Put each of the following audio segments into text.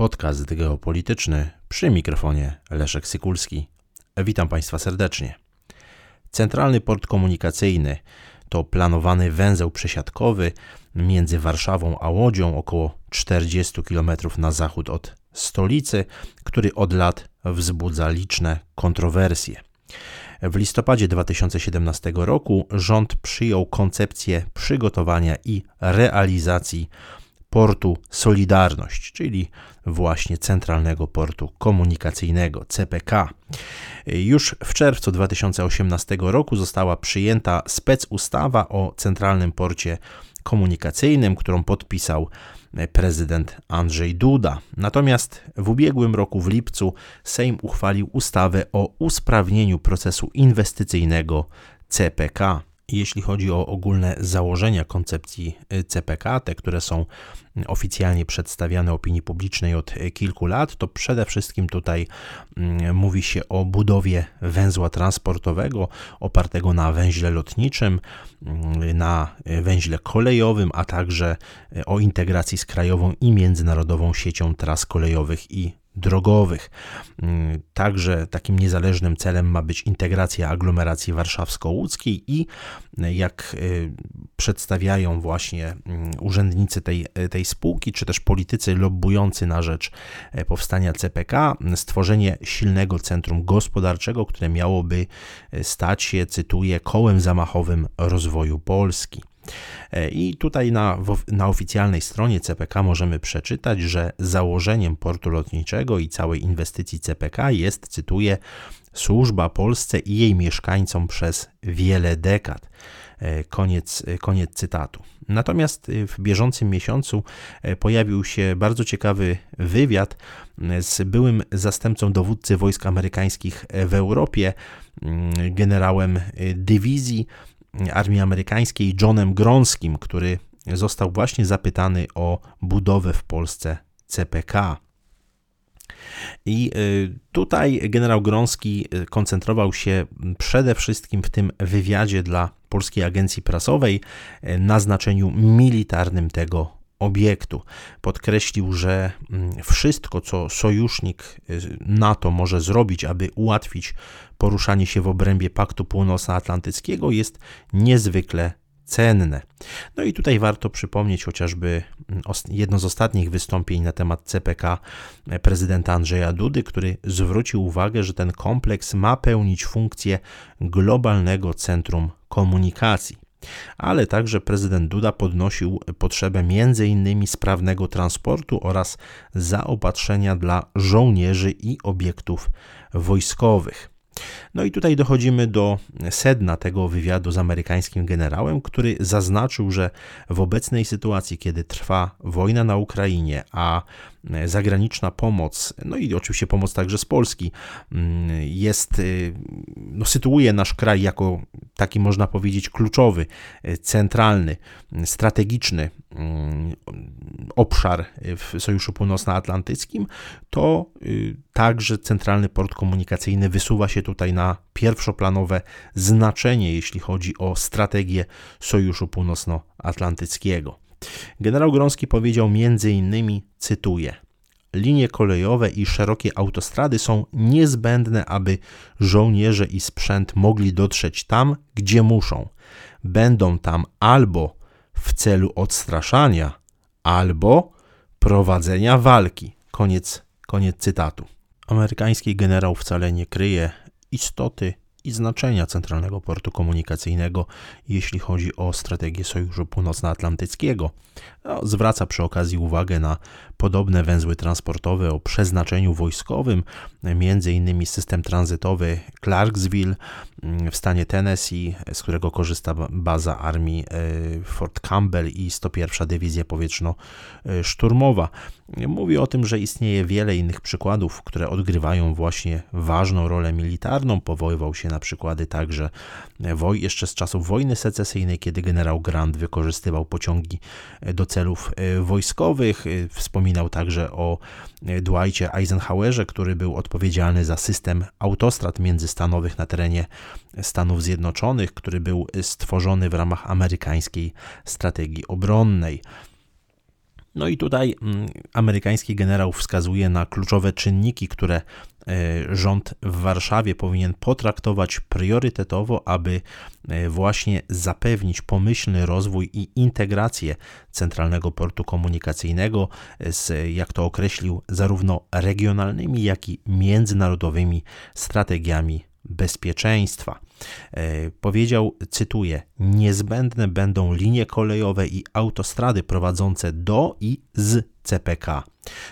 Podcast geopolityczny przy mikrofonie Leszek Sykulski. Witam Państwa serdecznie. Centralny port komunikacyjny to planowany węzeł przesiadkowy między Warszawą a Łodzią, około 40 km na zachód od stolicy, który od lat wzbudza liczne kontrowersje. W listopadzie 2017 roku rząd przyjął koncepcję przygotowania i realizacji portu Solidarność, czyli właśnie Centralnego Portu Komunikacyjnego CPK. Już w czerwcu 2018 roku została przyjęta specustawa o Centralnym Porcie Komunikacyjnym, którą podpisał prezydent Andrzej Duda. Natomiast w ubiegłym roku w lipcu Sejm uchwalił ustawę o usprawnieniu procesu inwestycyjnego CPK. Jeśli chodzi o ogólne założenia koncepcji y, CPK, te, które są oficjalnie przedstawiane opinii publicznej od kilku lat, to przede wszystkim tutaj mm, mówi się o budowie węzła transportowego opartego na węźle lotniczym, mm, na węźle kolejowym, a także o integracji z krajową i międzynarodową siecią tras kolejowych i drogowych. Mm, także takim niezależnym celem ma być integracja aglomeracji warszawsko-łódzkiej i jak y, przedstawiają właśnie mm, urzędnicy tej, tej spółki, czy też politycy lobbujący na rzecz e, powstania CPK, stworzenie silnego centrum gospodarczego, które miałoby e, stać się, cytuję, kołem zamachowym rozwoju Polski. E, I tutaj na, na oficjalnej stronie CPK możemy przeczytać, że założeniem portu lotniczego i całej inwestycji CPK jest, cytuję, służba Polsce i jej mieszkańcom przez wiele dekad. E, koniec, e, koniec cytatu. Natomiast w bieżącym miesiącu pojawił się bardzo ciekawy wywiad z byłym zastępcą dowódcy wojsk amerykańskich w Europie, mm, generałem dywizji armii amerykańskiej Johnem Gronskim, który został właśnie zapytany o budowę w Polsce CPK. I y, tutaj generał Grąski y, koncentrował się przede wszystkim w tym wywiadzie dla Polskiej Agencji Prasowej y, na znaczeniu militarnym tego obiektu. Podkreślił, że mm, wszystko, co sojusznik NATO może zrobić, aby ułatwić poruszanie się w obrębie Paktu Północnoatlantyckiego, jest niezwykle cenne. No i tutaj warto przypomnieć chociażby mm, jedno z ostatnich wystąpień na temat CPK prezydenta Andrzeja Dudy, który zwrócił uwagę, że ten kompleks ma pełnić funkcję globalnego centrum komunikacji ale także prezydent Duda podnosił potrzebę m.in. sprawnego transportu oraz zaopatrzenia dla żołnierzy i obiektów wojskowych. No i tutaj dochodzimy do sedna tego wywiadu z amerykańskim generałem, który zaznaczył, że w obecnej sytuacji, kiedy trwa wojna na Ukrainie, a zagraniczna pomoc, no i oczywiście pomoc także z Polski, jest, no, sytuuje nasz kraj jako taki, można powiedzieć, kluczowy, centralny, strategiczny obszar w Sojuszu Północnoatlantyckim, to y, także Centralny Port Komunikacyjny wysuwa się tutaj na pierwszoplanowe znaczenie, jeśli chodzi o strategię Sojuszu Północnoatlantyckiego. Generał Grąski powiedział m.in., cytuję, Linie kolejowe i szerokie autostrady są niezbędne, aby żołnierze i sprzęt mogli dotrzeć tam, gdzie muszą. Będą tam albo w celu odstraszania, albo prowadzenia walki. Koniec, koniec cytatu. Amerykański generał wcale nie kryje istoty i znaczenia Centralnego Portu Komunikacyjnego, jeśli chodzi o strategię Sojuszu Północnoatlantyckiego. No, zwraca przy okazji uwagę na podobne węzły transportowe o przeznaczeniu wojskowym, innymi system tranzytowy Clarksville mm, w stanie Tennessee, z którego korzysta baza armii e, Fort Campbell i 101 Dywizja Powietrzno-Szturmowa. Mówi o tym, że istnieje wiele innych przykładów, które odgrywają właśnie ważną rolę militarną. Powoływał się na przykłady także jeszcze z czasów wojny secesyjnej, kiedy generał Grant wykorzystywał pociągi do celów e, wojskowych. E, wspominał także o e, Dwightie Eisenhowerze, który był odpowiedzialny za system autostrad międzystanowych na terenie Stanów Zjednoczonych, który był stworzony w ramach amerykańskiej strategii obronnej. No i tutaj mm, amerykański generał wskazuje na kluczowe czynniki, które rząd w Warszawie powinien potraktować priorytetowo, aby e, właśnie zapewnić pomyślny rozwój i integrację centralnego portu komunikacyjnego z, jak to określił, zarówno regionalnymi, jak i międzynarodowymi strategiami bezpieczeństwa. E, powiedział, cytuję: Niezbędne będą linie kolejowe i autostrady prowadzące do i z CPK.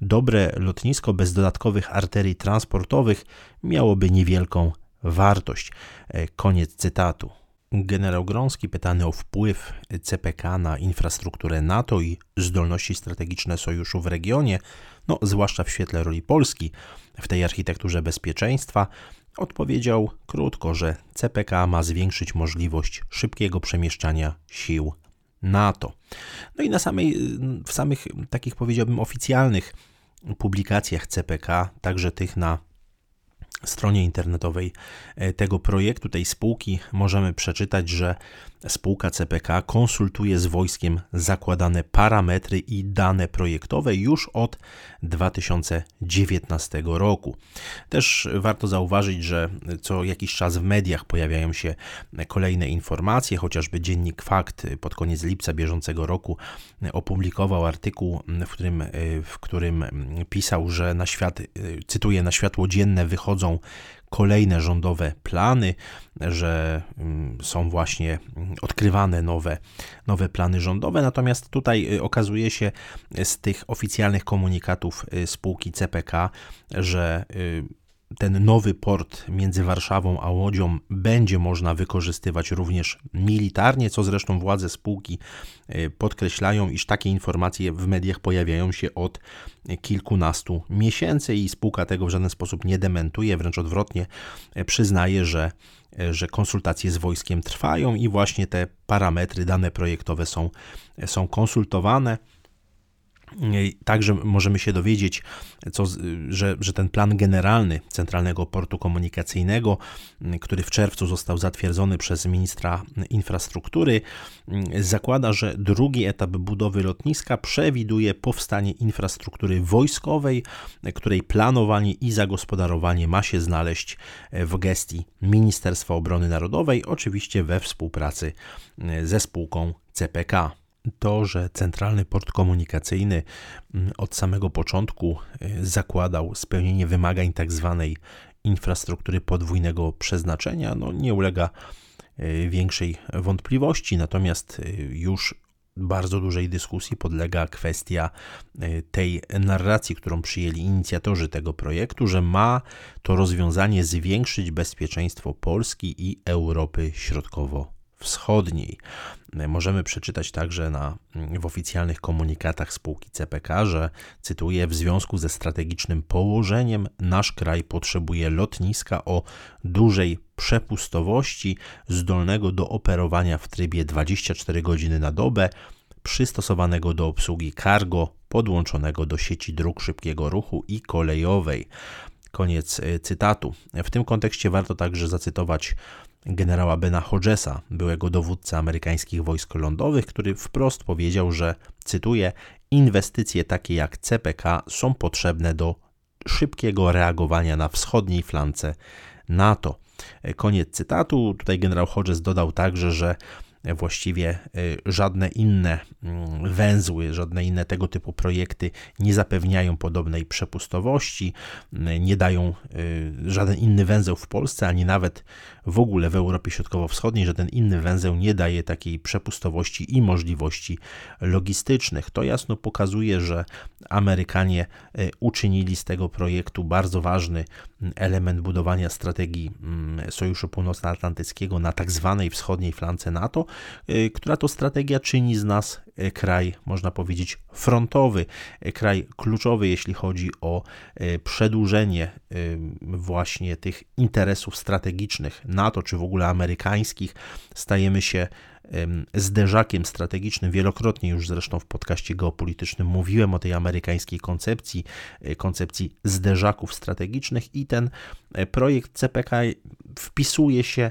Dobre lotnisko bez dodatkowych arterii transportowych miałoby niewielką wartość. E, koniec cytatu. Generał Grąski, pytany o wpływ CPK na infrastrukturę NATO i zdolności strategiczne sojuszu w regionie, no, zwłaszcza w świetle roli Polski w tej architekturze bezpieczeństwa, Odpowiedział krótko, że CPK ma zwiększyć możliwość szybkiego przemieszczania sił NATO. No i na samej, w samych takich powiedziałbym oficjalnych publikacjach CPK, także tych na stronie internetowej e, tego projektu, tej spółki, możemy przeczytać, że spółka CPK konsultuje z wojskiem zakładane parametry i dane projektowe już od 2019 roku. Też warto zauważyć, że co jakiś czas w mediach pojawiają się kolejne informacje, chociażby dziennik Fakt pod koniec lipca bieżącego roku opublikował artykuł, w którym, w którym pisał, że na świat, cytuję, na światło dzienne wychodzą kolejne rządowe plany, że mm, są właśnie odkrywane nowe, nowe plany rządowe. Natomiast tutaj y, okazuje się z tych oficjalnych komunikatów y, spółki CPK, że y, ten nowy port między Warszawą a Łodzią będzie można wykorzystywać również militarnie, co zresztą władze spółki e, podkreślają, iż takie informacje w mediach pojawiają się od kilkunastu miesięcy i spółka tego w żaden sposób nie dementuje, wręcz odwrotnie e, przyznaje, że e, że konsultacje z wojskiem trwają i właśnie te parametry, dane projektowe są, są konsultowane. Także możemy się dowiedzieć, co, że, że ten plan generalny Centralnego Portu Komunikacyjnego, który w czerwcu został zatwierdzony przez ministra infrastruktury, zakłada, że drugi etap budowy lotniska przewiduje powstanie infrastruktury wojskowej, której planowanie i zagospodarowanie ma się znaleźć w gestii Ministerstwa Obrony Narodowej, oczywiście we współpracy ze spółką CPK to, że Centralny Port Komunikacyjny mm, od samego początku y, zakładał spełnienie wymagań. Tak infrastruktury podwójnego przeznaczenia, no nie ulega y, większej wątpliwości, natomiast y, już bardzo dużej dyskusji podlega kwestia tej narracji, którą przyjęli inicjatorzy tego projektu, że ma to rozwiązanie zwiększyć bezpieczeństwo Polski i Europy Środkowo Wschodniej. Możemy przeczytać także na, w oficjalnych komunikatach spółki CPK, że cytuję: W związku ze strategicznym położeniem, nasz kraj potrzebuje lotniska o dużej przepustowości, zdolnego do operowania w trybie 24 godziny na dobę, przystosowanego do obsługi cargo, podłączonego do sieci dróg szybkiego ruchu i kolejowej. Koniec e, cytatu. W tym kontekście warto także zacytować generała Bena Hodgesa, byłego dowódcy amerykańskich wojsk lądowych, który wprost powiedział, że, cytuję, inwestycje takie jak CPK są potrzebne do szybkiego reagowania na wschodniej flance NATO. Koniec cytatu. Tutaj generał Hodges dodał także, że właściwie y, żadne inne mm, węzły, żadne inne tego typu projekty nie zapewniają podobnej przepustowości, y, nie dają y, żaden inny węzeł w Polsce, ani nawet w ogóle w Europie Środkowo-Wschodniej, żaden inny węzeł nie daje takiej przepustowości i możliwości logistycznych. To jasno pokazuje, że Amerykanie uczynili z tego projektu bardzo ważny mm, element budowania strategii mm, Sojuszu Północnoatlantyckiego na tak zwanej wschodniej flance NATO, Y, która to strategia czyni z nas y, kraj, można powiedzieć, frontowy, y, kraj kluczowy, jeśli chodzi o przedłużenie właśnie tych interesów strategicznych NATO, czy w ogóle amerykańskich. Stajemy się zderzakiem strategicznym. Wielokrotnie już zresztą w podcaście geopolitycznym mówiłem o tej amerykańskiej koncepcji, koncepcji zderzaków strategicznych i ten projekt CPK wpisuje się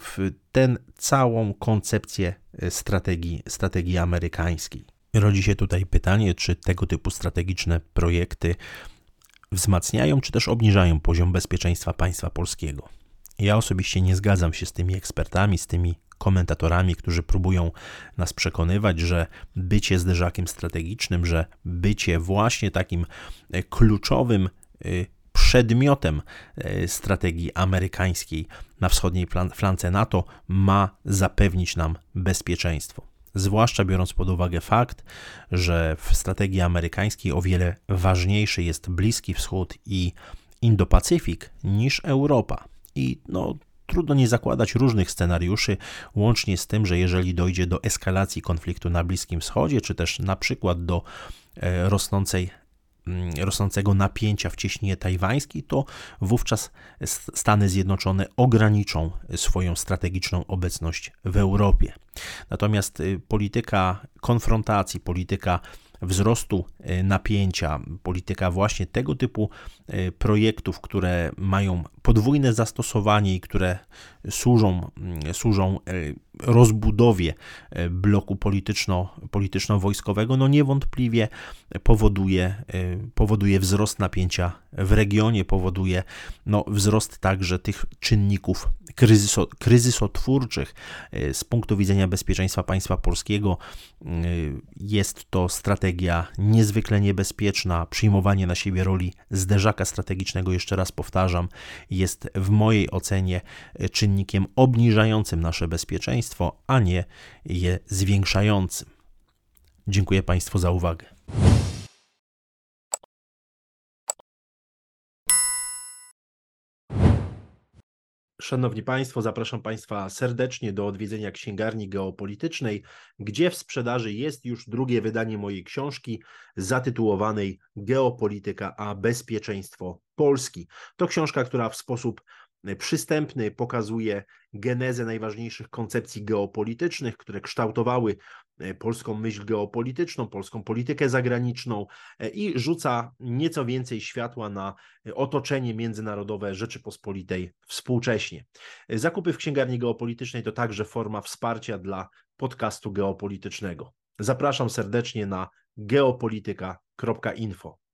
w tę całą koncepcję strategii, strategii amerykańskiej. Rodzi się tutaj pytanie, czy tego typu strategiczne projekty wzmacniają czy też obniżają poziom bezpieczeństwa państwa polskiego. Ja osobiście nie zgadzam się z tymi ekspertami, z tymi komentatorami, którzy próbują nas przekonywać, że bycie zderzakiem strategicznym, że bycie właśnie takim e, kluczowym e, przedmiotem e, strategii amerykańskiej na wschodniej flance NATO ma zapewnić nam bezpieczeństwo. Zwłaszcza biorąc pod uwagę fakt, że w strategii amerykańskiej o wiele ważniejszy jest Bliski Wschód i Indo-Pacyfik niż Europa. I no, trudno nie zakładać różnych scenariuszy, łącznie z tym, że jeżeli dojdzie do eskalacji konfliktu na Bliskim Wschodzie, czy też na przykład do e, rosnącej mm, rosnącego napięcia w cieśninie tajwańskiej, to wówczas Stany Zjednoczone ograniczą swoją strategiczną obecność w Europie. Natomiast y, polityka konfrontacji, polityka wzrostu e, napięcia, polityka właśnie tego typu e, projektów, które mają podwójne zastosowanie i które służą, mm, służą e, rozbudowie bloku polityczno, polityczno-wojskowego, no niewątpliwie powoduje, powoduje wzrost napięcia w regionie, powoduje no, wzrost także tych czynników kryzyso, kryzysotwórczych. Z punktu widzenia bezpieczeństwa państwa polskiego jest to strategia niezwykle niebezpieczna, przyjmowanie na siebie roli zderzaka strategicznego, jeszcze raz powtarzam, jest w mojej ocenie czynnikiem obniżającym nasze bezpieczeństwo, a nie je zwiększającym. Dziękuję Państwu za uwagę. Szanowni Państwo, zapraszam Państwa serdecznie do odwiedzenia księgarni geopolitycznej, gdzie w sprzedaży jest już drugie wydanie mojej książki zatytułowanej Geopolityka a bezpieczeństwo Polski. To książka, która w sposób przystępny pokazuje genezę najważniejszych koncepcji geopolitycznych, które kształtowały e, polską myśl geopolityczną, polską politykę zagraniczną e, i rzuca nieco więcej światła na e, otoczenie międzynarodowe Rzeczypospolitej współcześnie. Zakupy w księgarni geopolitycznej to także forma wsparcia dla podcastu geopolitycznego. Zapraszam serdecznie na geopolityka.info.